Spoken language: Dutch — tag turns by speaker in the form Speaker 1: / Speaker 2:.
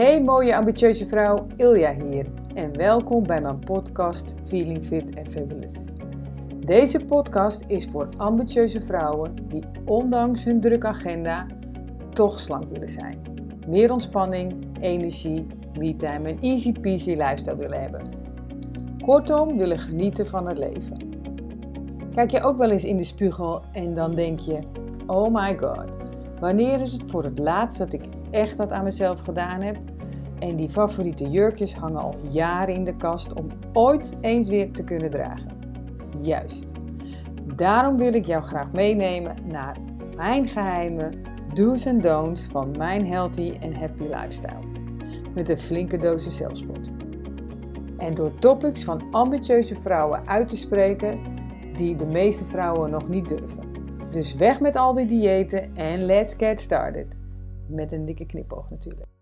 Speaker 1: Hey mooie ambitieuze vrouw, Ilja hier en welkom bij mijn podcast Feeling Fit and Fabulous. Deze podcast is voor ambitieuze vrouwen die ondanks hun drukke agenda toch slank willen zijn. Meer ontspanning, energie, me-time en easy peasy lifestyle willen hebben. Kortom, willen genieten van het leven. Kijk je ook wel eens in de spiegel en dan denk je: Oh my god, wanneer is het voor het laatst dat ik echt dat aan mezelf gedaan heb? En die favoriete jurkjes hangen al jaren in de kast om ooit eens weer te kunnen dragen. Juist. Daarom wil ik jou graag meenemen naar mijn geheime do's en don'ts van mijn healthy en happy lifestyle. Met een flinke dosis zelfspot. En door topics van ambitieuze vrouwen uit te spreken die de meeste vrouwen nog niet durven. Dus weg met al die diëten en let's get started. Met een dikke knipoog natuurlijk.